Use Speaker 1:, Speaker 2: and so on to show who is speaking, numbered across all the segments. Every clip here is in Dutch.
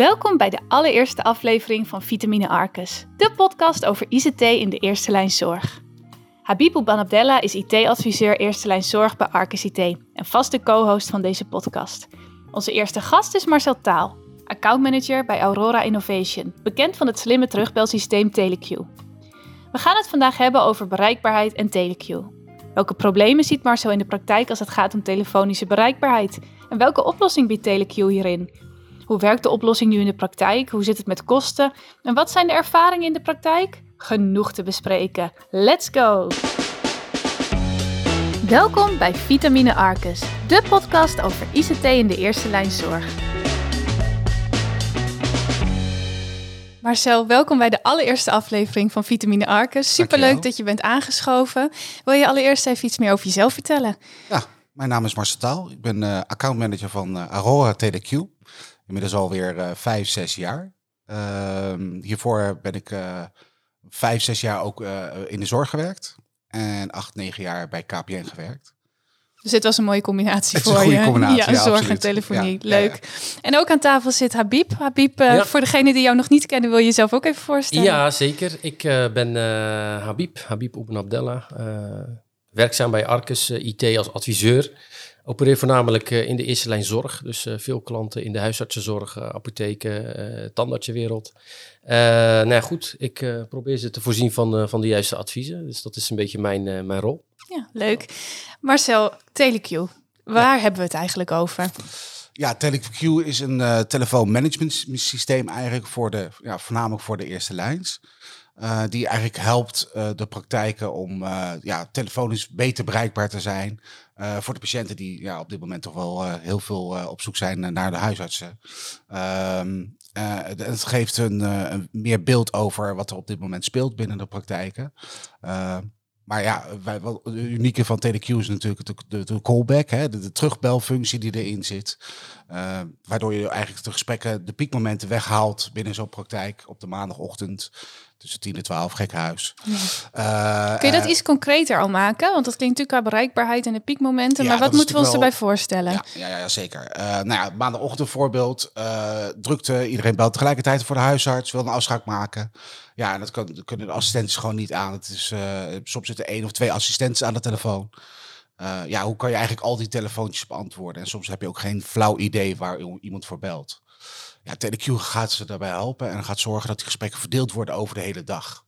Speaker 1: Welkom bij de allereerste aflevering van Vitamine Arcus, de podcast over ICT in de eerste lijn zorg. Habib Banabdella is IT-adviseur eerste lijn zorg bij Arcus IT en vaste co-host van deze podcast. Onze eerste gast is Marcel Taal, accountmanager bij Aurora Innovation, bekend van het slimme terugbelsysteem TeleQ. We gaan het vandaag hebben over bereikbaarheid en TeleQ. Welke problemen ziet Marcel in de praktijk als het gaat om telefonische bereikbaarheid? En welke oplossing biedt TeleQ hierin? Hoe werkt de oplossing nu in de praktijk? Hoe zit het met kosten? En wat zijn de ervaringen in de praktijk? Genoeg te bespreken. Let's go! Welkom bij Vitamine Arcus, de podcast over ICT in de eerste lijn zorg. Marcel, welkom bij de allereerste aflevering van Vitamine Arcus. Superleuk dat je bent aangeschoven. Wil je allereerst even iets meer over jezelf vertellen?
Speaker 2: Ja, mijn naam is Marcel Taal. Ik ben eh accountmanager van eh, Aurora TeleQ. Inmiddels alweer eh vijf, zes jaar. Ehm, hiervoor ben ik eh, vijf, zes jaar ook eh, in de zorg gewerkt. En acht, negen jaar bij KPN gewerkt.
Speaker 1: Dus dit was een mooie combinatie
Speaker 2: Het is
Speaker 1: voor
Speaker 2: een goede
Speaker 1: je.
Speaker 2: combinatie,
Speaker 1: ja,
Speaker 2: ja,
Speaker 1: zorg en telefonie.
Speaker 2: Ja, ja,
Speaker 1: Leuk. En ook aan tafel zit Habib. Habib,
Speaker 3: Ja.
Speaker 1: voor degene die jou nog niet kennen, wil je jezelf ook even voorstellen?
Speaker 3: Ja, zeker. Ik eh, ben eh, Habib, Habib Oeben Abdella. eh, werkzaam bij Arcus IT als adviseur. Opereer voornamelijk eh, in de eerste lijn zorg. Dus eh, veel klanten in de huisartsenzorg, eh, apotheken, eh tandartsenwereld. Eh nou ja, goed, ik eh, probeer ze te voorzien van, eh, van de juiste adviezen. Dus dat is een beetje mijn, eh, mijn rol.
Speaker 1: Ja, leuk. Marcel, TeleQ. Waar hebben we het eigenlijk over?
Speaker 2: Ja, TeleQ is een eh telefoonmanagement systeem eigenlijk voor de, ja, voornamelijk voor de eerste lijns. Eh, die eigenlijk helpt eh, de praktijken om eh, ja, telefonisch beter bereikbaar te zijn. Eh, voor de patiënten die ja, op dit moment toch wel eh, heel veel eh, op zoek zijn naar de huisartsen. Ehm, eh, het, geeft een, eh, een meer beeld over wat er op dit moment speelt binnen de praktijken. Eh, maar ja, wij, wel, het unieke van TeleQ is natuurlijk de, de, callback, hè, de, de terugbelfunctie die erin zit. Eh, waardoor je eigenlijk de gesprekken, de piekmomenten weghaalt binnen zo'n praktijk op de maandagochtend tussen 10 en 12, gek huis. Eh,
Speaker 1: Kun je dat iets concreter al maken? Want dat klinkt natuurlijk qua bereikbaarheid en de piekmomenten.
Speaker 2: Ja,
Speaker 1: maar wat moeten we ons erbij voorstellen?
Speaker 2: Ja, ja, ja zeker. Eh nou ja, maandagochtend voorbeeld. eh, drukte, iedereen belt tegelijkertijd voor de huisarts, wil een afspraak maken. Ja, en dat, kan, dat kunnen de assistenten gewoon niet aan. Het is, soms zitten één of twee assistenten aan de telefoon. Ja, hoe kan je eigenlijk al die telefoontjes beantwoorden? En soms heb je ook geen flauw idee waar iemand voor belt. Ja, TeleQ gaat ze daarbij helpen en gaat zorgen dat die gesprekken verdeeld worden over de hele dag.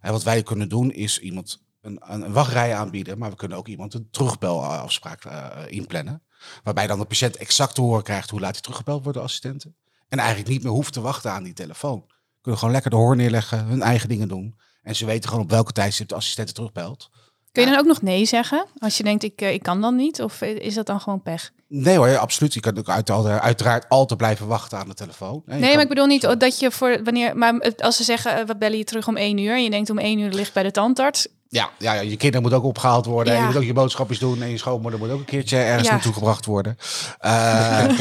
Speaker 2: En wat wij kunnen doen is iemand een, een, wachtrij aanbieden, maar we kunnen ook iemand een terugbelafspraak eh, inplannen. Waarbij dan de patiënt exact te horen krijgt hoe laat hij teruggebeld wordt door de assistenten. En eigenlijk niet meer hoeft te wachten aan die telefoon. Kunnen gewoon lekker de hoorn neerleggen, hun eigen dingen doen. En ze weten gewoon op welke tijdstip de assistent terugbelt.
Speaker 1: Kun je dan ook nog nee zeggen? Als je denkt, ik, eh, ik kan dan niet? Of eh, is dat dan gewoon pech?
Speaker 2: Nee hoor, absoluut. Je kan ook uit, uiteraard altijd blijven wachten aan de telefoon.
Speaker 1: Nee,
Speaker 2: kan-
Speaker 1: maar ik bedoel niet dat je voor wanneer. Maar als ze zeggen, eh, we bellen je terug om één uur. En je denkt om één uur ligt bij de tandarts.
Speaker 2: Ja, ja, ja, je kinderen moet ook opgehaald worden. En je moet ook je boodschapjes doen. En je schoonmoeder moet ook een keertje ergens
Speaker 1: Ja.
Speaker 2: naartoe gebracht worden. Eh,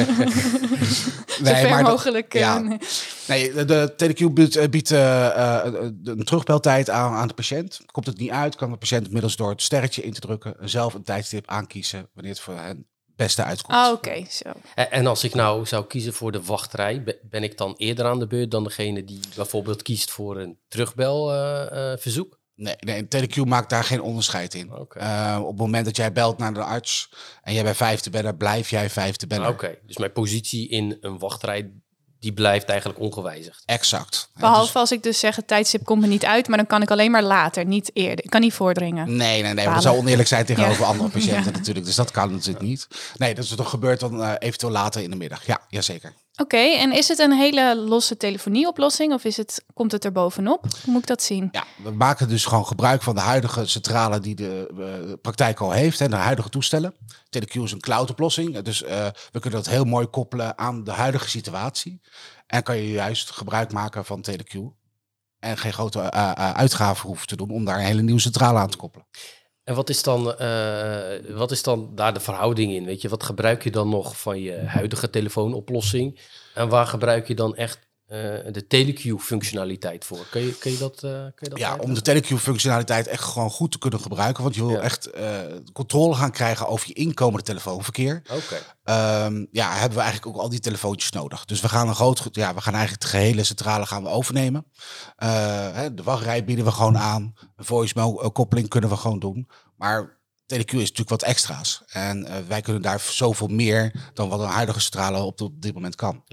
Speaker 1: Zo ver
Speaker 2: maar
Speaker 1: mogelijk. eh,
Speaker 2: ja.
Speaker 1: nee.
Speaker 2: Nee, de, TeleQ biedt, biedt een terugbeltijd aan, aan de patiënt. Komt het niet uit, kan de patiënt middels door het sterretje in te drukken... zelf een tijdstip aankiezen wanneer het voor hen beste uitkomt.
Speaker 1: Ah, oké, zo.
Speaker 3: En, en als ik nou zou kiezen voor de wachtrij, be- ben ik dan eerder aan de beurt dan degene die bijvoorbeeld kiest voor een terugbelverzoek?
Speaker 2: Nee, nee, TeleQ maakt daar geen onderscheid in. Eh, op het moment dat jij belt naar de arts en jij bent vijf te bellen, blijf jij vijf te bellen.
Speaker 3: Oké, dus mijn positie in een wachtrij, die blijft eigenlijk ongewijzigd.
Speaker 2: Exact.
Speaker 1: Behalve als ik dus zeg, het tijdstip komt me niet uit. Maar dan kan ik alleen maar later, niet eerder. Ik kan niet voordringen.
Speaker 2: Nee, nee, nee. Dat zou oneerlijk zijn tegenover
Speaker 1: Ja.
Speaker 2: andere patiënten natuurlijk. Dus dat kan natuurlijk niet. Nee, dat is toch gebeurt dan eh, eventueel later in de middag. Ja, jazeker.
Speaker 1: Oké, en is het een hele losse telefonieoplossing? Of is het, komt het er bovenop? Hoe moet ik dat zien?
Speaker 2: Ja, we maken dus gewoon gebruik van de huidige centrale die de eh, praktijk al heeft. En de huidige toestellen. TeleQ is een cloud-oplossing. Dus eh, we kunnen dat heel mooi koppelen aan de huidige situatie. En kan je juist gebruik maken van TeleQ. En geen grote eh, eh, uitgaven hoeven te doen om daar een hele nieuwe centrale aan te koppelen.
Speaker 3: En wat is, dan, eh, wat is dan daar de verhouding in? Weet je, wat gebruik je dan nog van je huidige telefoonoplossing? En waar gebruik je dan echt de telequeue-functionaliteit voor. Kun je, kun je dat, uh, kun je dat
Speaker 2: Ja, om de telequeue-functionaliteit echt gewoon goed te kunnen gebruiken. Want je wil
Speaker 3: Ja.
Speaker 2: echt eh, controle gaan krijgen over je inkomende telefoonverkeer.
Speaker 3: Oké.
Speaker 2: Ehm, ja, hebben we eigenlijk ook al die telefoontjes nodig. Dus we gaan een groot, ja, we gaan eigenlijk de gehele centrale gaan we overnemen. Eh, hè, de wachtrij bieden we gewoon aan. Een voicemail eh, koppeling kunnen we gewoon doen. Maar TeleQ is natuurlijk wat extra's. En eh, wij kunnen daar zoveel meer dan wat een huidige centrale op, op dit moment kan.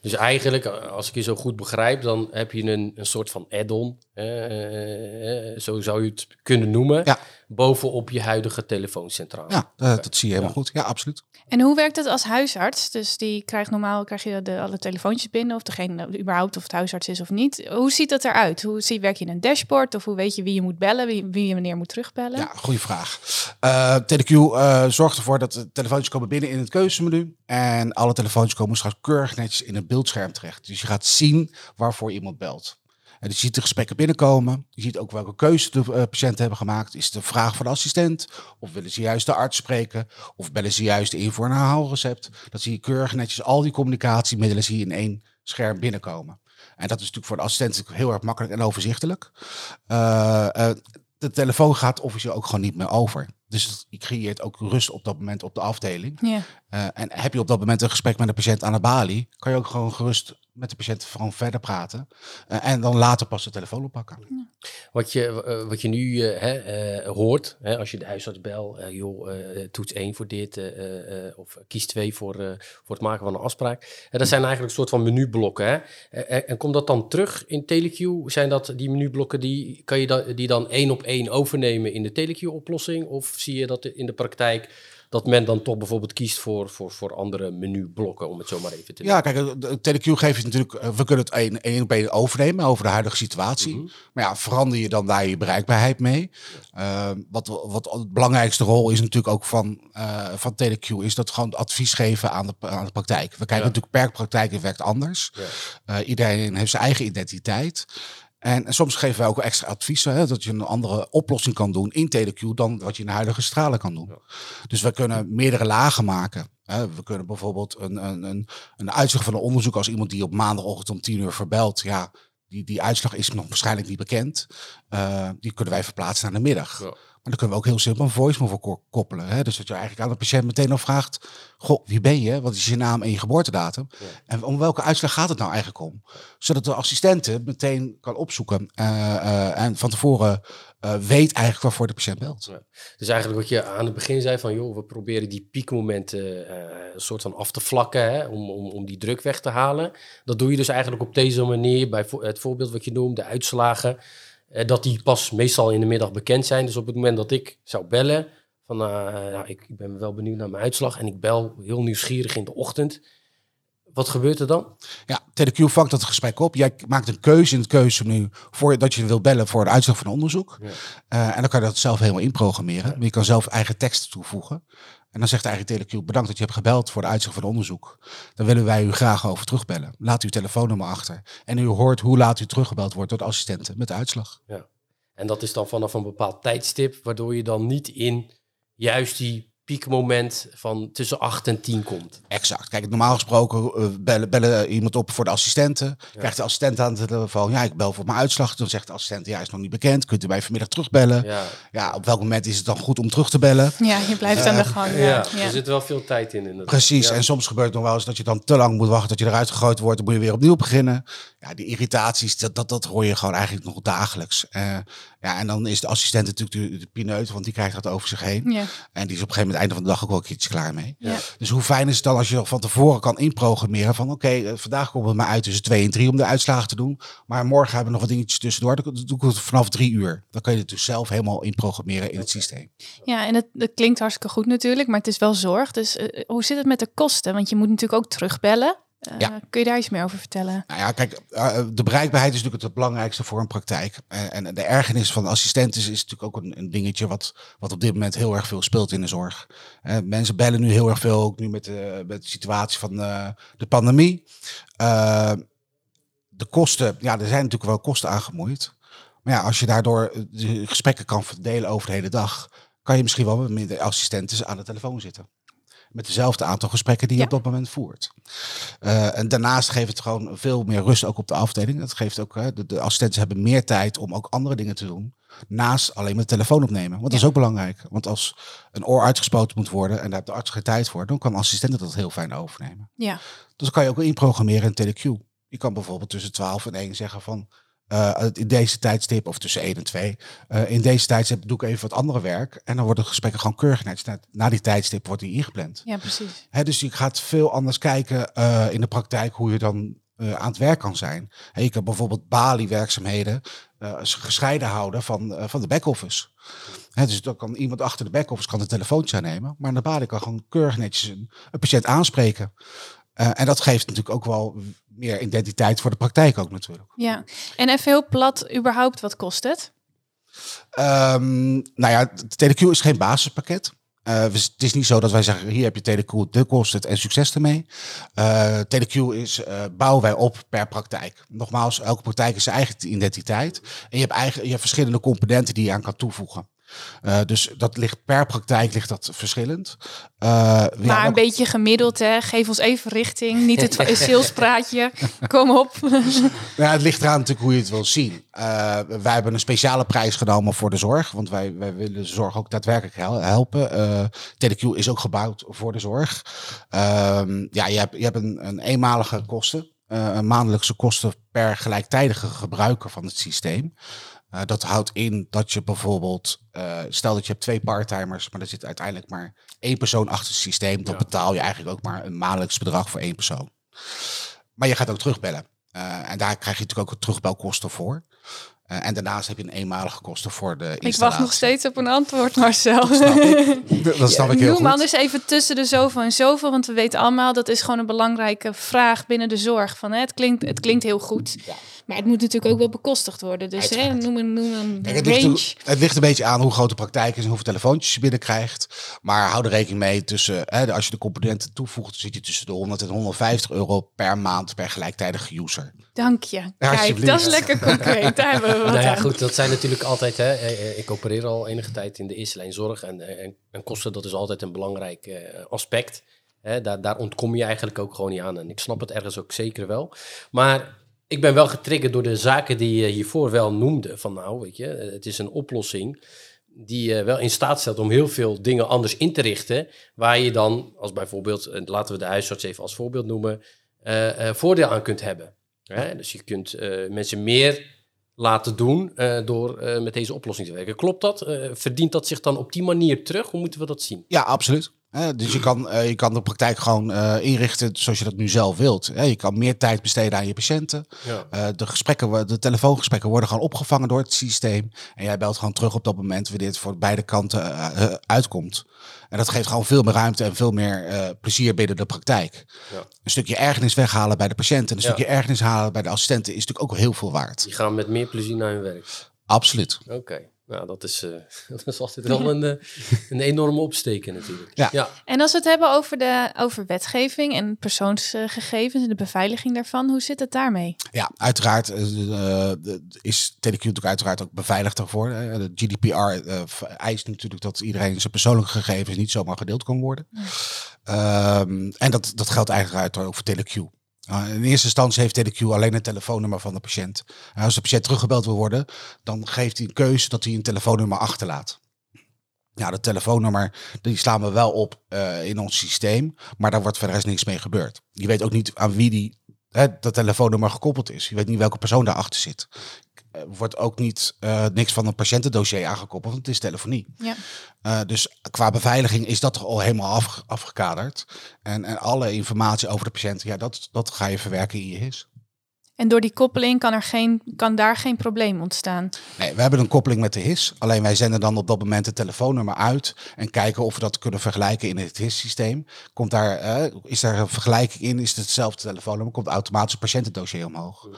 Speaker 3: Dus eigenlijk, eh, als ik je zo goed begrijp, dan heb je een, een soort van add-on, eh, eh, zo zou je het kunnen noemen,
Speaker 2: Ja.
Speaker 3: bovenop je huidige telefooncentrale.
Speaker 2: Ja, eh, dat zie je helemaal goed. Ja, absoluut.
Speaker 1: En hoe werkt het als huisarts? Dus die krijgt normaal krijg je de, alle telefoontjes binnen, of degene überhaupt of het huisarts is of niet. Hoe ziet dat eruit? Hoe zie, werk je in een dashboard? Of hoe weet je wie je moet bellen, wie, wie je wanneer moet terugbellen?
Speaker 2: Ja, goede vraag. Eh TeleQ eh, zorgt ervoor dat de telefoontjes komen binnen in het keuzemenu. En alle telefoontjes komen straks keurig netjes in het beeldscherm terecht. Dus je gaat zien waarvoor iemand belt. En je ziet de gesprekken binnenkomen. Je ziet ook welke keuze de eh, patiënten hebben gemaakt. Is het een vraag van de assistent? Of willen ze juist de arts spreken? Of bellen ze juist in voor een herhaalrecept? Dat zie je keurig netjes al die communicatiemiddelen zie je in één scherm binnenkomen. En dat is natuurlijk voor de assistent heel erg makkelijk en overzichtelijk. Eh, eh, de telefoon gaat officieel ook gewoon niet meer over. Dus je creëert ook rust op dat moment op de afdeling.
Speaker 1: Ja.
Speaker 2: En heb je op dat moment een gesprek met een patiënt aan de balie, kan je ook gewoon gerust met de patiënt gewoon verder praten. Eh, en dan later pas de telefoon oppakken.
Speaker 3: Wat, je, eh, wat je nu eh, hè, eh, hoort, hè, als je de huisarts belt, eh, joh, eh, toets 1 voor dit, eh, eh, eh, of kies 2 voor, eh, voor het maken van een afspraak. Dat zijn eigenlijk een soort van menublokken. Hè? En komt dat dan terug in telequeue? Zijn dat die menublokken, die, kan je dan, die dan één op één overnemen in de telequeue-oplossing? Of zie je dat in de praktijk dat men dan toch bijvoorbeeld kiest voor, voor, voor andere menublokken, om het zo maar even te
Speaker 2: Ja, kijk, TeleQ geeft natuurlijk, eh, we kunnen het één, één op één overnemen over de huidige situatie.
Speaker 3: Mhm.
Speaker 2: Maar ja, verander je dan daar je bereikbaarheid mee? Eh, wat, wat de belangrijkste rol is natuurlijk ook van, eh van TeleQ, is dat gewoon advies geven aan de, aan de praktijk. We kijken
Speaker 3: Ja.
Speaker 2: natuurlijk per praktijk het werkt anders.
Speaker 3: Ja.
Speaker 2: Eh, iedereen heeft zijn eigen identiteit. En, en soms geven wij ook extra adviezen, hè, dat je een andere oplossing kan doen in TeleQ dan wat je in de huidige stralen kan doen.
Speaker 3: Ja.
Speaker 2: Dus we kunnen meerdere lagen maken. Hè. We kunnen bijvoorbeeld een, een, een, een uitslag van een onderzoek als iemand die op maandagochtend om tien uur verbelt. Ja, die, die uitslag is nog waarschijnlijk niet bekend. Eh, die kunnen wij verplaatsen naar de middag.
Speaker 3: Ja.
Speaker 2: Maar dan kunnen we ook heel simpel een voicemail voor ko- koppelen. Hè? Dus dat je eigenlijk aan de patiënt meteen nog vraagt: Goh, wie ben je? Wat is je naam en je geboortedatum?
Speaker 3: Ja.
Speaker 2: En om welke uitslag gaat het nou eigenlijk om? Zodat de assistente meteen kan opzoeken eh, eh, en van tevoren eh, weet eigenlijk waarvoor de patiënt belt.
Speaker 3: Dus eigenlijk wat je aan het begin zei van, joh, we proberen die piekmomenten een soort van af te vlakken, hè, om, om, om die druk weg te halen. Dat doe je dus eigenlijk op deze manier, bij het voorbeeld wat je noemt, de uitslagen, dat die pas meestal in de middag bekend zijn. Dus op het moment dat ik zou bellen, van, eh, ik, ik ben wel benieuwd naar mijn uitslag en ik bel heel nieuwsgierig in de ochtend. Wat gebeurt er dan?
Speaker 2: Ja, TeleQ vangt dat gesprek op. Jij maakt een keuze in het keuzemenu voordat je wil bellen voor de uitslag van een onderzoek.
Speaker 3: Ja.
Speaker 2: Eh, en dan kan je dat zelf helemaal inprogrammeren. Maar je kan zelf eigen teksten toevoegen. En dan zegt eigenlijk TeleQ, bedankt dat je hebt gebeld voor de uitslag van het onderzoek. Dan willen wij u graag over terugbellen. Laat uw telefoonnummer achter. En u hoort hoe laat u teruggebeld wordt door de assistenten met de uitslag.
Speaker 3: En dat is dan vanaf een bepaald tijdstip, waardoor je dan niet in juist die piekmoment van tussen 8 en 10 komt.
Speaker 2: Exact. Kijk, normaal gesproken eh, bellen, bellen iemand op voor de assistenten. Krijgt de assistent aan de telefoon, ja, ik bel voor mijn uitslag. Dan zegt de assistent, ja, is nog niet bekend. Kunt u mij vanmiddag terugbellen? Ja.
Speaker 3: Ja,
Speaker 2: op welk moment is het dan goed om terug te bellen?
Speaker 1: Ja, je blijft aan de gang.
Speaker 3: ja.
Speaker 1: Ja.
Speaker 3: er zit wel veel tijd in. inderdaad.
Speaker 2: Precies.
Speaker 3: Ja.
Speaker 2: En soms gebeurt het nog wel eens dat je dan te lang moet wachten dat je eruit gegooid wordt. Dan moet je weer opnieuw beginnen. Ja, die irritaties, dat, dat, dat hoor je gewoon eigenlijk nog dagelijks. Eh, ja, en dan is de assistent natuurlijk de, de pineut, want die krijgt dat over zich heen.
Speaker 1: Ja.
Speaker 2: En die is op een gegeven moment einde van de dag ook wel een keertje klaar mee.
Speaker 1: Ja.
Speaker 2: Dus hoe fijn is het dan als je van tevoren kan inprogrammeren van oké, eh, vandaag komt het maar uit tussen twee en drie om de uitslagen te doen. Maar morgen hebben we nog wat dingetjes tussendoor. Dan doe ik het vanaf drie uur. Dan kan je het dus zelf helemaal inprogrammeren in het systeem.
Speaker 1: Ja, en het, het klinkt hartstikke goed natuurlijk, maar het is wel zorg. Dus eh, hoe zit het met de kosten? Want je moet natuurlijk ook terugbellen. Eh,
Speaker 2: Ja.
Speaker 1: Kun je daar iets meer over vertellen?
Speaker 2: Nou ja, kijk, eh, de bereikbaarheid is natuurlijk het belangrijkste voor een praktijk. Eh, En de ergernis van de assistenten is natuurlijk ook een, een dingetje wat, wat op dit moment heel erg veel speelt in de zorg. Eh, mensen bellen nu heel erg veel, ook nu met de, met de situatie van eh, de pandemie. Eh, de kosten, ja, er zijn natuurlijk wel kosten aangemoeid. Maar ja, als je daardoor de gesprekken kan verdelen over de hele dag, kan je misschien wel met minder assistenten aan de telefoon zitten. Met dezelfde aantal gesprekken die je
Speaker 1: Ja.
Speaker 2: op dat moment voert. Eh, en daarnaast geeft het gewoon veel meer rust ook op de afdeling. Dat geeft ook, hè, de, de assistenten hebben meer tijd om ook andere dingen te doen. Naast alleen maar de telefoon opnemen. Want dat is ook belangrijk. Want als een oor uitgespoten moet worden en daar heeft de arts geen tijd voor, dan kan assistenten dat heel fijn overnemen.
Speaker 1: Ja,
Speaker 2: Dus dat kan je ook inprogrammeren in TeleQ. Je kan bijvoorbeeld tussen 12 en 1 zeggen van eh, in deze tijdstip, of tussen 1 en 2, eh, in deze tijdstip doe ik even wat andere werk. En dan worden gesprekken gewoon keurig netjes na, na die tijdstip wordt die ingepland.
Speaker 1: ja precies.
Speaker 2: Hè, dus je gaat veel anders kijken eh, in de praktijk hoe je dan aan het werk kan zijn. Hè, je kan bijvoorbeeld Bali-werkzaamheden eh, gescheiden houden van, van de back-office. Dus dan kan iemand achter de back-office kan een telefoontje aannemen, maar de Bali kan gewoon keurig netjes een, een patiënt aanspreken. Eh, en dat geeft natuurlijk ook wel meer identiteit voor de praktijk ook natuurlijk.
Speaker 1: Ja, en even heel plat, überhaupt, wat kost het?
Speaker 2: Ehm, nou ja, de TeleQ is geen basispakket. Dus het is niet zo dat wij zeggen, hier heb je TeleQ, dit kost het en succes ermee. Eh TeleQ is, bouwen wij op per praktijk. Nogmaals, elke praktijk is zijn eigen identiteit. En je hebt, eigen, je hebt verschillende componenten die je aan kan toevoegen. Eh, dus dat ligt per praktijk ligt dat verschillend. Eh,
Speaker 1: Maar een beetje gemiddeld, hè? Geef ons even richting. Niet het salespraatje. Kom op.
Speaker 2: Ja, het ligt eraan natuurlijk hoe je het wil zien. Eh, wij hebben een speciale prijs genomen voor de zorg. Want wij, wij willen de zorg ook daadwerkelijk hel- helpen. TeleQ is ook gebouwd voor de zorg. Ehm, ja, je hebt, je hebt een, een eenmalige kosten. een maandelijkse kosten per gelijktijdige gebruiker van het systeem. Eh, dat houdt in dat je bijvoorbeeld, eh, stel dat je hebt twee parttimers, maar er zit uiteindelijk maar één persoon achter het systeem. Dan
Speaker 3: Ja.
Speaker 2: betaal je eigenlijk ook maar een maandelijks bedrag voor één persoon. Maar je gaat ook terugbellen. Eh, en daar krijg je natuurlijk ook terugbelkosten voor. Eh, en daarnaast heb je een eenmalige kosten voor de installatie.
Speaker 1: Ik wacht nog steeds op een antwoord, Marcel.
Speaker 2: snap ik. Dat snap ik heel
Speaker 1: Noem
Speaker 2: goed.
Speaker 1: anders even tussen de zoveel en zoveel, want we weten allemaal dat is gewoon een belangrijke vraag binnen de zorg. Van, hè, het, klinkt, het klinkt heel goed,
Speaker 2: Ja.
Speaker 1: Maar het moet natuurlijk ook wel bekostigd worden. Dus hè, noem een, noem een
Speaker 2: Kijk, het,
Speaker 1: range.
Speaker 2: ligt, er- het ligt een beetje aan hoe groot de praktijk is en hoeveel telefoontjes je binnenkrijgt. Maar hou er rekening mee tussen, hè, als je de componenten toevoegt, zit je tussen de 100 en 150 euro per maand per gelijktijdige user.
Speaker 1: Dank je. Kijk, dat is lekker concreet. Daar hebben we wat
Speaker 3: Nou ja,
Speaker 1: aan.
Speaker 3: goed, dat zijn natuurlijk altijd. Hè, eh, eh, ik opereer al enige tijd in de eerste lijn zorg. En, eh, en, en kosten, dat is altijd een belangrijk aspect. Hè, daar, daar ontkom je eigenlijk ook gewoon niet aan. En ik snap het ergens ook zeker wel. Maar ik ben wel getriggerd door de zaken die je hiervoor wel noemde. Van nou, weet je, het is een oplossing die je wel in staat stelt om heel veel dingen anders in te richten. Waar je dan, als bijvoorbeeld, laten we de huisarts even als voorbeeld noemen, eh, voordeel aan kunt hebben. Hè? Dus je kunt eh, mensen meer laten doen door met deze oplossing te werken. Klopt dat? Verdient dat zich dan op die manier terug? Hoe moeten we dat zien?
Speaker 2: Ja, absoluut. Hè, dus je kan, eh, je kan de praktijk gewoon eh, inrichten zoals je dat nu zelf wilt. Hè, je kan meer tijd besteden aan je patiënten.
Speaker 3: Ja.
Speaker 2: Eh, de, gesprekken, de telefoongesprekken worden gewoon opgevangen door het systeem. En jij belt gewoon terug op dat moment wanneer het voor beide kanten uitkomt. En dat geeft gewoon veel meer ruimte en veel meer plezier binnen de praktijk.
Speaker 3: Ja.
Speaker 2: Een stukje ergernis weghalen bij de patiënt en een
Speaker 3: Ja.
Speaker 2: stukje ergernis halen bij de assistenten is natuurlijk ook heel veel waard.
Speaker 3: Die gaan met meer plezier naar hun werk.
Speaker 2: Absoluut.
Speaker 3: Oké. Nou, dat is, eh, dat is altijd wel een, eh, een enorme opsteken natuurlijk.
Speaker 2: Ja.
Speaker 3: ja.
Speaker 1: En als we het hebben over, de, over wetgeving en persoonsgegevens en de beveiliging daarvan, hoe zit het daarmee?
Speaker 2: Ja, uiteraard eh, de- is TeleQ natuurlijk uiteraard ook beveiligd daarvoor. De GDPR eist natuurlijk dat iedereen zijn persoonlijke gegevens niet zomaar gedeeld kan worden. Ehm, en dat, dat geldt eigenlijk uit ook voor TeleQ. Uh, in eerste instantie heeft TeleQ alleen een telefoonnummer van de patiënt. En als de patiënt teruggebeld wil worden, dan geeft hij een keuze dat hij een telefoonnummer achterlaat. Ja, dat telefoonnummer die slaan we wel op eh, in ons systeem, maar daar wordt verder is niks mee gebeurd. Je weet ook niet aan wie die hè, dat telefoonnummer gekoppeld is. Je weet niet welke persoon daarachter zit. Er wordt ook niet eh, niks van een patiëntendossier aangekoppeld, want het is telefonie.
Speaker 1: Ja.
Speaker 2: Eh, dus qua beveiliging is dat al helemaal af, afgekaderd. En, en alle informatie over de patiënt, ja, dat, dat ga je verwerken in je HIS.
Speaker 1: En door die koppeling kan, er geen, kan daar geen probleem ontstaan.
Speaker 2: Nee, we hebben een koppeling met de HIS. Alleen wij zenden dan op dat moment het telefoonnummer uit en kijken of we dat kunnen vergelijken in het HIS-systeem. Komt daar, eh, is daar een vergelijking in? Is het hetzelfde telefoonnummer? Komt automatisch een patiëntendossier omhoog?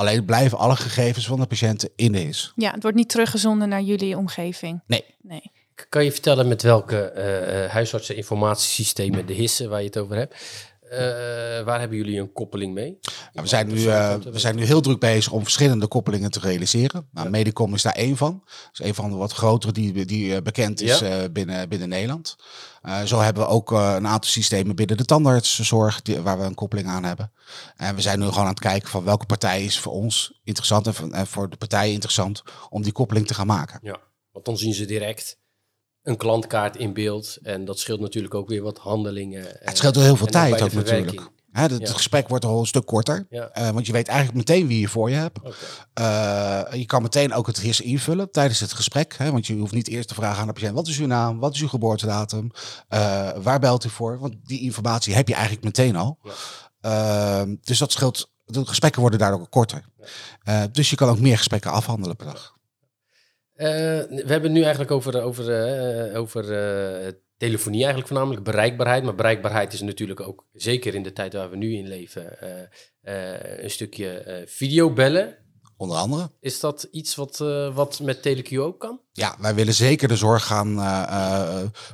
Speaker 2: Alleen blijven alle gegevens van de patiënten in de HIS.
Speaker 1: Ja, het wordt niet teruggezonden naar jullie omgeving.
Speaker 2: Nee.
Speaker 3: Kan je vertellen met welke eh eh, huisartseninformatiesystemen, de hissen waar je het over hebt, eh, waar hebben jullie een koppeling mee?
Speaker 2: Ja, we, zijn nu, uh, we zijn nu heel druk bezig om verschillende koppelingen te realiseren. Nou, ja. Medicom is daar één van. Dat is een van de wat grotere die, die bekend is ja. uh, binnen, binnen Nederland. zo hebben we ook een aantal systemen binnen de tandartszorg die, waar we een koppeling aan hebben. En we zijn nu gewoon aan het kijken van welke partij is voor ons interessant en, en voor de partij interessant om die koppeling te gaan maken.
Speaker 3: Ja, want dan zien ze direct een klantkaart in beeld. En dat scheelt natuurlijk ook weer wat handelingen.
Speaker 2: Het scheelt heel veel tijd ook natuurlijk. Het ja. gesprek wordt al een stuk korter.
Speaker 3: Ja.
Speaker 2: Uh, want je weet eigenlijk meteen wie je voor je hebt. Okay. Uh, je kan meteen ook het eerst invullen tijdens het gesprek. Hè, want je hoeft niet eerst te vragen aan de patiënt: wat is uw naam? Wat is uw geboortedatum? Uh, waar belt u voor? Want die informatie heb je eigenlijk meteen al. Ja. dus dat scheelt. De gesprekken worden daardoor korter. dus je kan ook meer gesprekken afhandelen per dag.
Speaker 3: Uh, we hebben nu eigenlijk over, over, uh, over telefonie eigenlijk voornamelijk, bereikbaarheid. Maar bereikbaarheid is natuurlijk ook, zeker in de tijd waar we nu in leven, een stukje videobellen.
Speaker 2: Onder andere.
Speaker 3: Is dat iets wat, wat met TeleQ ook kan?
Speaker 2: Ja, wij willen zeker de zorg gaan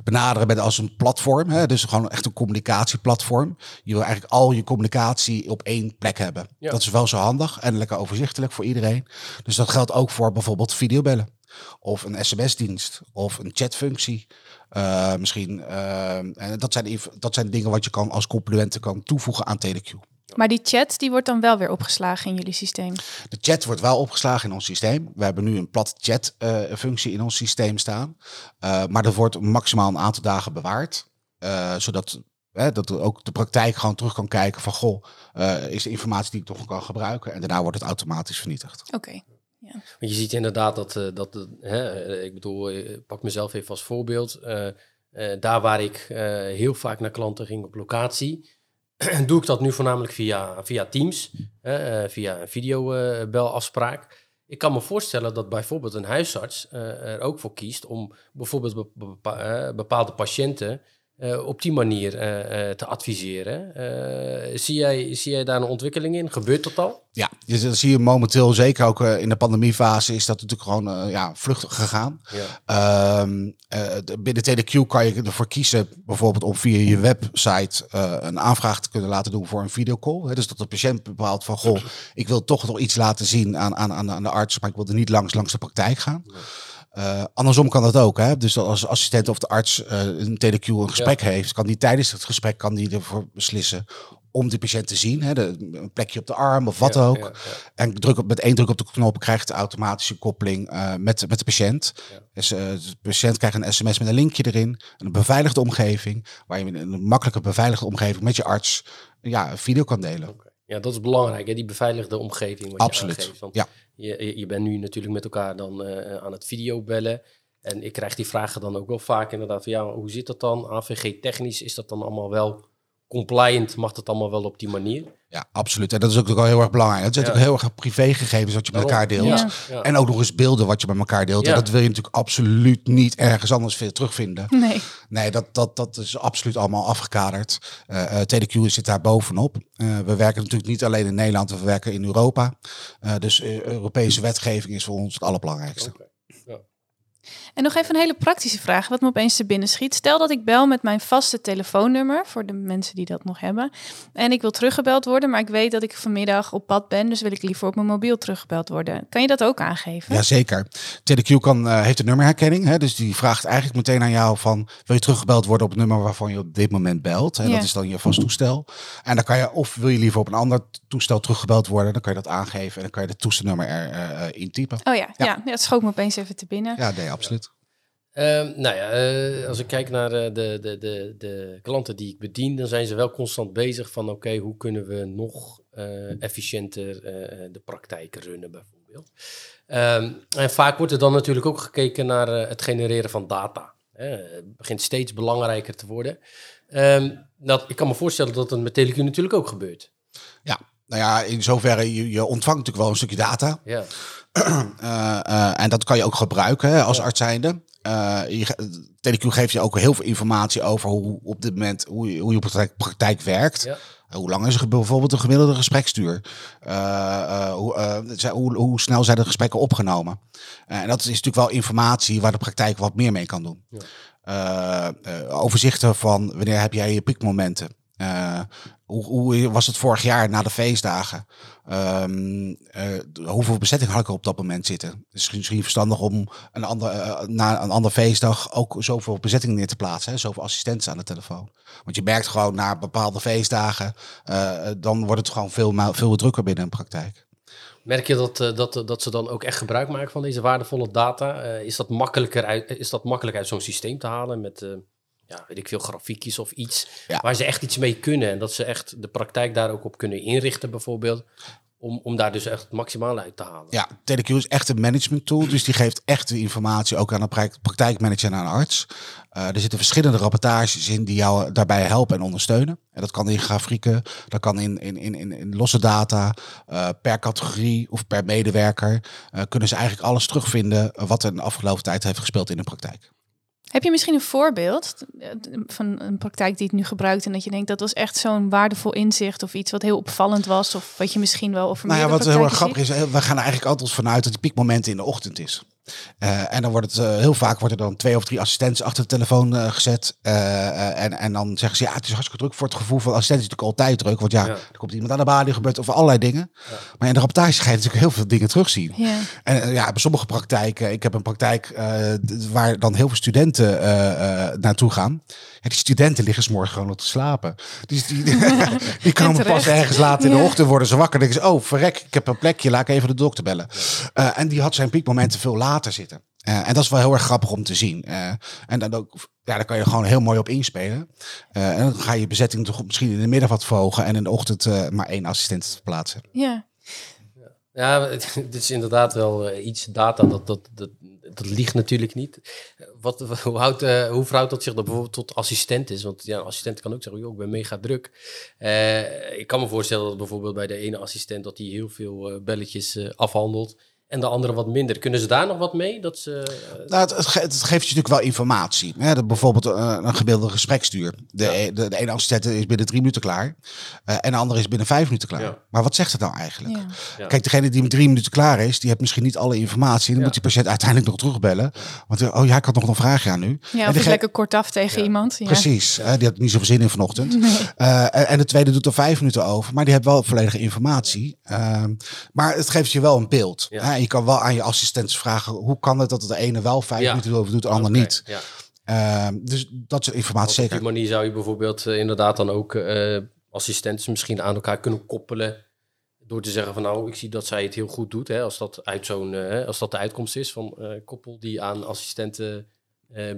Speaker 2: benaderen met als een platform. Hè? Dus gewoon echt een communicatieplatform. Je wil eigenlijk al je communicatie op één plek hebben. Ja. Dat is wel zo handig en lekker overzichtelijk voor iedereen. Dus dat geldt ook voor bijvoorbeeld videobellen of een sms-dienst of een chatfunctie. Uh, misschien. Uh, en dat zijn, dat zijn dingen wat je kan als complementen kan toevoegen aan TeleQ.
Speaker 1: Maar die chat die wordt dan wel weer opgeslagen in jullie systeem?
Speaker 2: De chat wordt wel opgeslagen in ons systeem. We hebben nu een plat chat uh, functie in ons systeem staan. maar dat wordt maximaal een aantal dagen bewaard. zodat Hè, dat ook de praktijk gewoon terug kan kijken van goh, is de informatie die ik toch kan gebruiken. En daarna wordt het automatisch vernietigd.
Speaker 1: Oké. Okay.
Speaker 3: Ja. Want je ziet inderdaad dat, uh, dat hè, ik bedoel, ik pak mezelf even als voorbeeld. Daar waar ik heel vaak naar klanten ging op locatie, doe ik dat nu voornamelijk via, via Teams, via een videobelafspraak. Ik kan me voorstellen dat bijvoorbeeld een huisarts er ook voor kiest om bijvoorbeeld bepaalde patiënten uh, op die manier uh, uh, te adviseren. zie, jij, zie jij daar een ontwikkeling in? Gebeurt dat al?
Speaker 2: Ja, dus dat zie je momenteel, zeker ook in de pandemiefase, is dat natuurlijk gewoon ja, vluchtig gegaan. Ja. Ehm, binnen TDQ kan je ervoor kiezen, bijvoorbeeld om via je website een aanvraag te kunnen laten doen voor een videocall. Dus dat de patiënt bepaalt van, goh, ik wil toch nog iets laten zien aan, aan, aan, de arts, maar ik wil er niet langs, langs de praktijk gaan. Ja. Uh, andersom kan dat ook. Hè? Dus als assistent of de arts uh, een TeleQ een gesprek ja. heeft, kan die tijdens het gesprek kan die ervoor beslissen om de patiënt te zien. Hè? De, een plekje op de arm of wat ja, ook. Ja, en druk op, met één druk op de knop krijgt de automatische koppeling uh, met, met de patiënt. Dus de patiënt krijgt een sms met een linkje erin. Een beveiligde omgeving, waar je in een makkelijke beveiligde omgeving met je arts ja, een video kan delen.
Speaker 3: Okay. Ja, dat is belangrijk, hè? die beveiligde omgeving. Wat
Speaker 2: Absoluut.
Speaker 3: Je aangeeft. Want
Speaker 2: ja.
Speaker 3: Je, je bent nu natuurlijk met elkaar dan uh, aan het videobellen. En ik krijg die vragen dan ook wel vaak inderdaad van ja, hoe zit dat dan? AVG technisch, is dat dan allemaal wel compliant? Mag dat allemaal wel op die manier?
Speaker 2: Ja, absoluut. En dat is ook wel heel erg belangrijk. Het zijn ja. ook heel erg privégegevens wat je met elkaar deelt. Ja. Ja. En ook nog eens beelden wat je met elkaar deelt. En dat wil je natuurlijk absoluut niet ergens anders terugvinden.
Speaker 1: Nee.
Speaker 2: Nee, dat, dat, dat is absoluut allemaal afgekaderd. Uh, uh, TDQ zit daar bovenop. Uh, we werken natuurlijk niet alleen in Nederland, we werken in Europa. dus Europese wetgeving is voor ons het allerbelangrijkste.
Speaker 3: Okay.
Speaker 1: En nog even een hele praktische vraag, wat me opeens te binnen schiet. Stel dat ik bel met mijn vaste telefoonnummer, voor de mensen die dat nog hebben. En ik wil teruggebeld worden, maar ik weet dat ik vanmiddag op pad ben, dus wil ik liever op mijn mobiel teruggebeld worden. Kan je dat ook aangeven?
Speaker 2: Jazeker. TeleQ kan, uh, heeft een nummerherkenning, hè, dus die vraagt eigenlijk meteen aan jou van, wil je teruggebeld worden op het nummer waarvan je op dit moment belt? En ja. dat is dan je vast toestel. En dan kan je, of wil je liever op een ander toestel teruggebeld worden, dan kan je dat aangeven en dan kan je het toestelnummer erin uh, intypen.
Speaker 1: Oh ja, ja. ja, dat schoot me opeens even te binnen.
Speaker 2: Ja, nee, absoluut.
Speaker 3: Uh, nou ja, uh, als ik kijk naar uh, de, de, de, de klanten die ik bedien, dan zijn ze wel constant bezig van oké, okay, hoe kunnen we nog efficiënter de praktijk runnen bijvoorbeeld. Um, en vaak wordt er dan natuurlijk ook gekeken naar het genereren van data. het begint steeds belangrijker te worden. Um, dat, ik kan me voorstellen dat het met TeleQ natuurlijk ook gebeurt.
Speaker 2: Ja, nou ja, in zoverre, je, je ontvangt natuurlijk wel een stukje data.
Speaker 3: Ja.
Speaker 2: en dat kan je ook gebruiken hè, als arts zijnde. Uh, TeleQ geeft je ook heel veel informatie over hoe op dit moment hoe je, hoe je praktijk, praktijk werkt.
Speaker 3: Ja.
Speaker 2: Hoe lang is er bijvoorbeeld een gemiddelde gespreksduur? Uh, uh, hoe, hoe, hoe, snel zijn de gesprekken opgenomen? en dat is natuurlijk wel informatie waar de praktijk wat meer mee kan doen. Ja. overzichten van wanneer heb jij je piekmomenten? Hoe, was het vorig jaar na de feestdagen? Ehm, eh, hoeveel bezetting had ik op dat moment zitten? Het is misschien verstandig om een ander, eh, na een andere feestdag ook zoveel bezetting neer te plaatsen. Hè? Zoveel assistenten aan de telefoon. Want je merkt gewoon na bepaalde feestdagen, uh, dan wordt het gewoon veel, veel drukker binnen een praktijk.
Speaker 3: Merk je dat, dat, dat ze dan ook echt gebruik maken van deze waardevolle data? is, dat makkelijker uit, is dat makkelijk uit zo'n systeem te halen met ja, weet ik veel, grafiekjes of iets. Waar ze echt iets mee kunnen. En dat ze echt de praktijk daar ook op kunnen inrichten, bijvoorbeeld. Om, om daar dus echt het maximale uit te halen.
Speaker 2: Ja, TeleQ is echt een management tool. Dus die geeft echt de informatie ook aan de praktijkmanager en aan de arts. Uh, er zitten verschillende rapportages in die jou daarbij helpen en ondersteunen. En dat kan in grafieken, dat kan in, in, in, in losse data, uh, per categorie of per medewerker. Uh, kunnen ze eigenlijk alles terugvinden wat er in de afgelopen tijd heeft gespeeld in de praktijk.
Speaker 1: Heb je misschien een voorbeeld eh, van een praktijk die het nu gebruikt en dat je denkt dat was echt zo'n waardevol inzicht of iets wat heel opvallend was of wat je misschien wel over
Speaker 2: nou ja, wat heel erg grappig is, we gaan er eigenlijk altijd vanuit dat het piekmoment in de ochtend is. Uh, en dan wordt het uh, heel vaak worden dan twee of drie assistenten achter de telefoon uh, gezet. en, en dan zeggen ze ja, het is hartstikke druk voor het gevoel van assistent is natuurlijk altijd druk. Want ja, ja. er komt iemand aan de balie, gebeurt over allerlei dingen. Ja. Maar in de rapportage ga je natuurlijk heel veel dingen terugzien. Ja. En ja, bij sommige praktijken, ik heb een praktijk waar dan heel veel studenten naartoe gaan. En die studenten liggen s morgen gewoon nog te slapen. Dus die, die komen pas ergens later in de ochtend worden ze wakker. Dan denken ze, oh verrek, ik heb een plekje, laat ik even de dokter bellen. en die had zijn piekmomenten veel later zitten. Uh, en dat is wel heel erg grappig om te zien. Uh, en dan ook, ja, daar kan je gewoon heel mooi op inspelen. Uh, en dan ga je bezetting toch misschien in de middag wat verhogen en in de ochtend maar één assistent plaatsen.
Speaker 1: Ja.
Speaker 3: Ja, dit is inderdaad wel iets data dat, dat, dat, dat ligt natuurlijk niet. Wat, hoe, houdt, hoe verhoudt dat zich dan bijvoorbeeld tot assistent is? Want ja, een assistent kan ook zeggen, joh, ik ben mega druk. ik kan me voorstellen dat bijvoorbeeld bij de ene assistent dat hij heel veel belletjes afhandelt en de andere wat minder. Kunnen ze daar nog wat mee? Dat ze,
Speaker 2: uh... nou, het, het, geeft je natuurlijk wel informatie. Hè? Dat bijvoorbeeld uh, een gemiddelde gesprekstuur. De, ja. E-, de, de, ene assistent is binnen drie minuten klaar. Uh, en de andere is binnen vijf minuten klaar. Ja. Maar wat zegt het nou eigenlijk? Ja. Kijk, degene die met drie minuten klaar is, die heeft misschien niet alle informatie. Dan moet die patiënt uiteindelijk nog terugbellen. Want oh ja, ik had nog een vraagje aan u.
Speaker 1: Ja, of en lekker kort af tegen iemand.
Speaker 2: Precies, die had niet zoveel zin in vanochtend. Nee. En, en, de tweede doet er vijf minuten over. Maar die heeft wel volledige informatie. Ehm, maar het geeft je wel een beeld. Je kan wel aan je assistenten vragen, hoe kan het dat de ene wel vijf ja. minuten over doet, de ander niet? Ja. Uh, dus dat soort informatie zeker.
Speaker 3: Op die manier zou je bijvoorbeeld uh, inderdaad dan ook uh, assistenten misschien aan elkaar kunnen koppelen. Door te zeggen van nou, ik zie dat zij het heel goed doet. Hè, als, dat uit zo'n, uh, als dat de uitkomst is van koppel die aan assistenten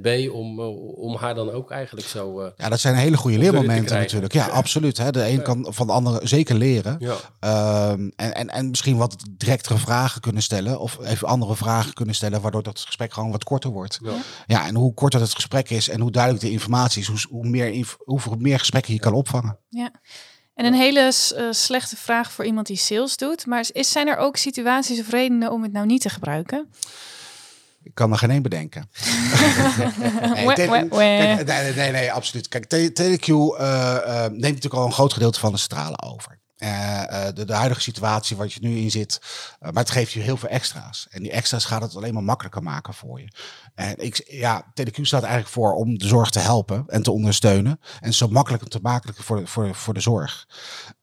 Speaker 3: B, om, uh, om haar dan ook eigenlijk zo. Uh,
Speaker 2: ja, dat zijn hele goede leermomenten natuurlijk. Ja, absoluut. Hè. De een kan van de ander zeker leren. Ja. Um, en, en, en misschien wat directere vragen kunnen stellen. Of even andere vragen kunnen stellen, waardoor dat gesprek gewoon wat korter wordt. Ja, ja en hoe korter het gesprek is en hoe duidelijk de informatie is, hoe, hoe meer, hoeveel meer gesprekken je kan opvangen.
Speaker 1: Ja. En een hele slechte vraag voor iemand die sales doet. Maar is, zijn er ook situaties of redenen om het nou niet te gebruiken?
Speaker 2: Ik kan er geen één bedenken. nee, nee, nee, nee, absoluut. Kijk, TeleQ uh, uh, neemt natuurlijk al een groot gedeelte van de stralen over. Uh, de, de, huidige situatie waar je nu in zit. Uh, maar het geeft je heel veel extra's. En die extra's gaat het alleen maar makkelijker maken voor je. En ik, ja, TeleQ staat eigenlijk voor om de zorg te helpen en te ondersteunen. En zo makkelijk te maken voor, voor, voor de zorg.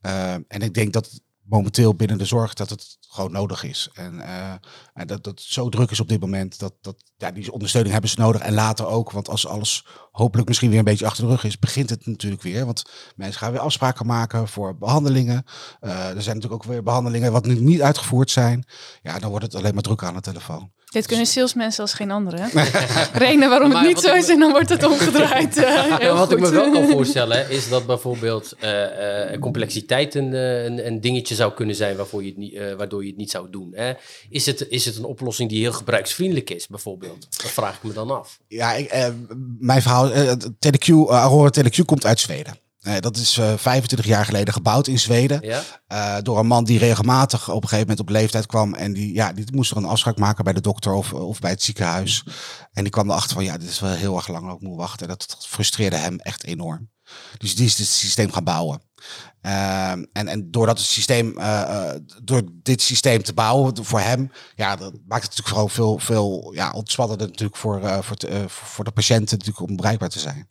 Speaker 2: Uh, en ik denk dat momenteel binnen de zorg dat het gewoon nodig is. En, uh, en dat, dat het zo druk is op dit moment. Dat, dat, ja, die ondersteuning hebben ze nodig. En later ook. Want als alles hopelijk misschien weer een beetje achter de rug is, begint het natuurlijk weer. Want mensen gaan weer afspraken maken voor behandelingen. Uh, er zijn natuurlijk ook weer behandelingen wat nu niet uitgevoerd zijn. Ja, dan wordt het alleen maar druk aan de telefoon.
Speaker 1: Dit kunnen salesmensen als geen andere. Reden waarom het niet zo is en dan wordt het omgedraaid. Uh,
Speaker 3: wat ik me wel kan voorstellen is dat bijvoorbeeld uh, uh, complexiteit een, een, een, dingetje zou kunnen zijn waarvoor je het niet, waardoor je het niet zou doen. Hè? Is, het, is het een oplossing die heel gebruiksvriendelijk is bijvoorbeeld? Dat vraag ik me dan af.
Speaker 2: Ja, ik, mijn verhaal, TeleQ, Aurora TeleQ komt uit Zweden. Nee, dat is uh, 25 jaar geleden gebouwd in Zweden. Ja? Uh, door een man die regelmatig op een gegeven moment op leeftijd kwam. En die, ja, die moest er een afspraak maken bij de dokter of, of bij het ziekenhuis. En die kwam erachter van, ja, dit is wel heel erg lang ook moet wachten. Dat frustreerde hem echt enorm. Dus die is het systeem gaan bouwen. Uh, en, en door dat systeem, uh, door dit systeem te bouwen voor hem, ja, dat maakt het natuurlijk vooral veel, veel ja, ontspannender natuurlijk voor, voor, voor de patiënten natuurlijk om bereikbaar te zijn.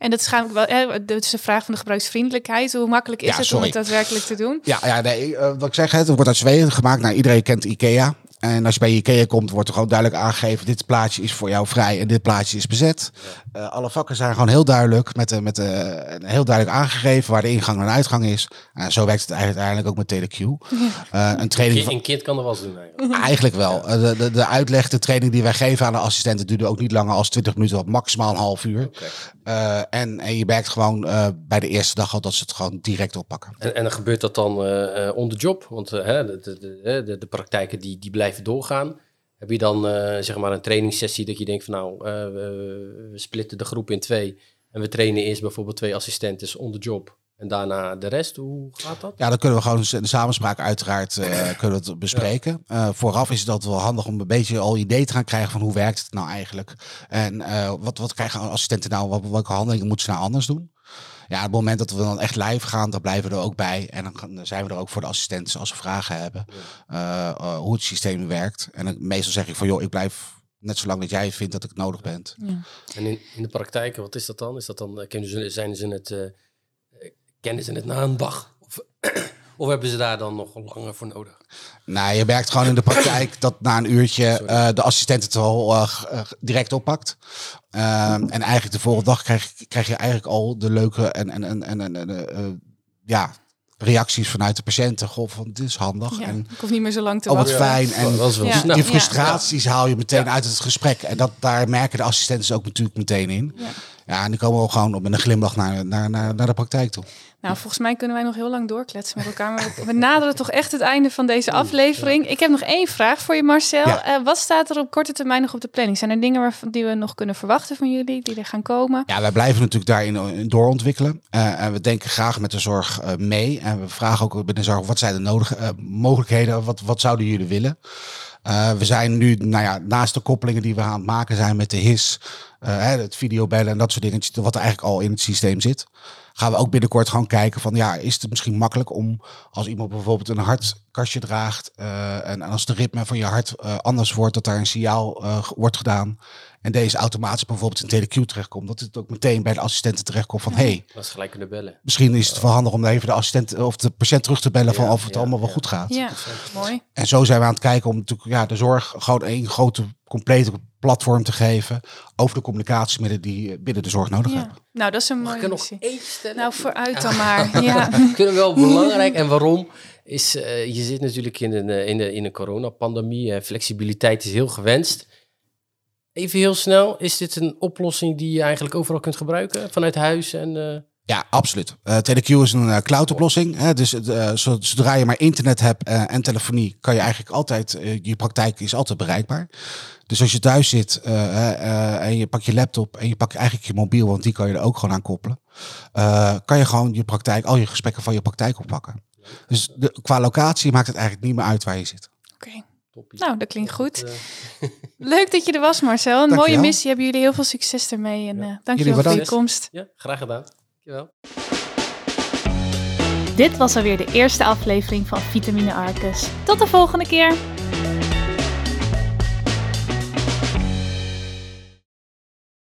Speaker 1: En dat is gaan wel, hè, dat is de vraag van de gebruiksvriendelijkheid. Hoe makkelijk is
Speaker 2: Ja,
Speaker 1: het om het daadwerkelijk te doen?
Speaker 2: Ja, ja nee, eh, wat ik zeg, het wordt uit Zweden gemaakt. Nou, iedereen kent IKEA. En als je bij IKEA komt, wordt er gewoon duidelijk aangegeven... dit plaatje is voor jou vrij en dit plaatje is bezet. Eh, alle vakken zijn gewoon heel duidelijk, met, de, met de, heel duidelijk aangegeven... waar de ingang en de uitgang is. En zo werkt het uiteindelijk ook met TeleQ. Eh, een training van,
Speaker 3: Een kind kan er wel eens doen eigenlijk.
Speaker 2: Eigenlijk wel. Eh, De, de, de uitleg, de training die wij geven aan de assistenten duurde ook niet langer als 20 minuten, wat maximaal een half uur. Eh, en, en je merkt gewoon eh, bij de eerste dag al dat ze het gewoon direct oppakken.
Speaker 3: En, en dan gebeurt dat dan eh on the job? Want eh, hè, de, de, de, de, de praktijken die, die blijven doorgaan. Heb je dan eh, zeg maar een trainingssessie dat je denkt van nou, eh, we, splitten de groep in twee. En we trainen eerst bijvoorbeeld twee assistenten on the job. En daarna de rest. Hoe gaat dat?
Speaker 2: Ja, dan kunnen we gewoon de samenspraak uiteraard eh, kunnen we het bespreken. Vooraf is het altijd wel handig om een beetje al idee te gaan krijgen van hoe werkt het nou eigenlijk. En wat, wat krijgen assistenten nou, wat, welke handelingen moeten ze nou anders doen? Ja, op het moment dat we dan echt live gaan, dan blijven we er ook bij. En dan zijn we er ook voor de assistenten als ze vragen hebben. eh, eh, hoe het systeem werkt. En dan, meestal zeg ik van, joh, ik blijf net zolang dat jij vindt dat ik het nodig ben.
Speaker 3: En in, in de praktijk, wat is dat dan? Is dat dan eh, kennen ze, zijn ze het, eh, eh, kennen ze het na een dag? Of, of hebben ze daar dan nog langer voor nodig?
Speaker 2: Nou, je merkt gewoon in de praktijk dat na een uurtje eh, de assistent het al eh, eh, direct oppakt. Ehm, en eigenlijk de volgende dag krijg, krijg je eigenlijk al de leuke en, en, en, en, en, en, eh, ja, reacties vanuit de patiënten. Goh, van dit is handig.
Speaker 1: Ja,
Speaker 2: En
Speaker 1: ik hoef niet meer zo lang te
Speaker 2: oh, wat
Speaker 1: wachten.
Speaker 2: fijn. En
Speaker 3: wel
Speaker 1: Ja.
Speaker 2: die frustraties haal je meteen uit het gesprek. En dat, daar merken de assistenten ook natuurlijk meteen in.
Speaker 1: Ja.
Speaker 2: Ja, en die komen ook gewoon op met een glimlach naar, naar, naar, naar de praktijk toe.
Speaker 1: Nou, volgens mij kunnen wij nog heel lang doorkletsen met elkaar. Maar we- naderen toch echt het einde van deze aflevering. Ik heb nog één vraag voor je, Marcel.
Speaker 2: Ja.
Speaker 1: Eh, wat staat er op korte termijn nog op de planning? Zijn er dingen waarvan die we nog kunnen verwachten van jullie, die er gaan komen?
Speaker 2: Ja, wij blijven natuurlijk daarin in doorontwikkelen. Eh, en we denken graag met de zorg eh, mee. En we vragen ook binnen de zorg, wat zijn de nodige eh, mogelijkheden? Wat, wat zouden jullie willen? Eh, we zijn nu, nou ja, naast de koppelingen die we aan het maken zijn met de HIS, eh, hè, het videobellen en dat soort dingen, wat er eigenlijk al in het systeem zit, gaan we ook binnenkort gewoon kijken van, ja, is het misschien makkelijk om als iemand bijvoorbeeld een hartkastje draagt eh, en, als de ritme van je hart eh, anders wordt, dat daar een signaal eh, wordt gedaan en deze automatisch bijvoorbeeld in teleQ terechtkomt, dat het ook meteen bij de assistenten terechtkomt van, hey,
Speaker 3: Dat is gelijk kunnen bellen.
Speaker 2: misschien is het wel handig om even de assistent of de patiënt terug te bellen van of het
Speaker 3: ja,
Speaker 2: allemaal wel goed gaat.
Speaker 1: Ja, mooi.
Speaker 2: En zo zijn we aan het kijken om natuurlijk ja, de zorg gewoon één grote, complete platform te geven over de communicatiemiddelen die binnen de zorg nodig
Speaker 1: Ja.
Speaker 2: hebben.
Speaker 1: Nou, dat is een mooie
Speaker 3: nog?
Speaker 1: Nou, vooruit dan maar. Ja.
Speaker 3: kunnen wel belangrijk. En waarom? Is, eh, je zit natuurlijk in een, eh, in de, in een coronapandemie. flexibiliteit is heel gewenst. Even heel snel, is dit een oplossing die je eigenlijk overal kunt gebruiken? Vanuit huis en... eh,
Speaker 2: Ja, absoluut. Eh TeleQ is een eh, cloud-oplossing. Hè, dus zodra je maar internet hebt eh, en telefonie, kan je eigenlijk altijd, je praktijk is altijd bereikbaar. Dus als je thuis zit eh, eh, eh, en je pakt je laptop en je pakt eigenlijk je mobiel, want die kan je er ook gewoon aan koppelen, eh, kan je gewoon je praktijk, al je gesprekken van je praktijk oppakken. Dus de, qua locatie maakt het eigenlijk niet meer uit waar je zit.
Speaker 1: Oké.
Speaker 3: Toppie.
Speaker 1: Nou, dat klinkt goed.
Speaker 3: Eh,
Speaker 1: Leuk dat je er was, Marcel. Een mooie missie. Hebben jullie heel veel succes ermee. En
Speaker 3: Ja.
Speaker 1: eh dankjewel voor je komst.
Speaker 3: ja, graag gedaan. Dankjewel.
Speaker 1: Dit was alweer de eerste aflevering van Vitamine Arcus. Tot de volgende keer.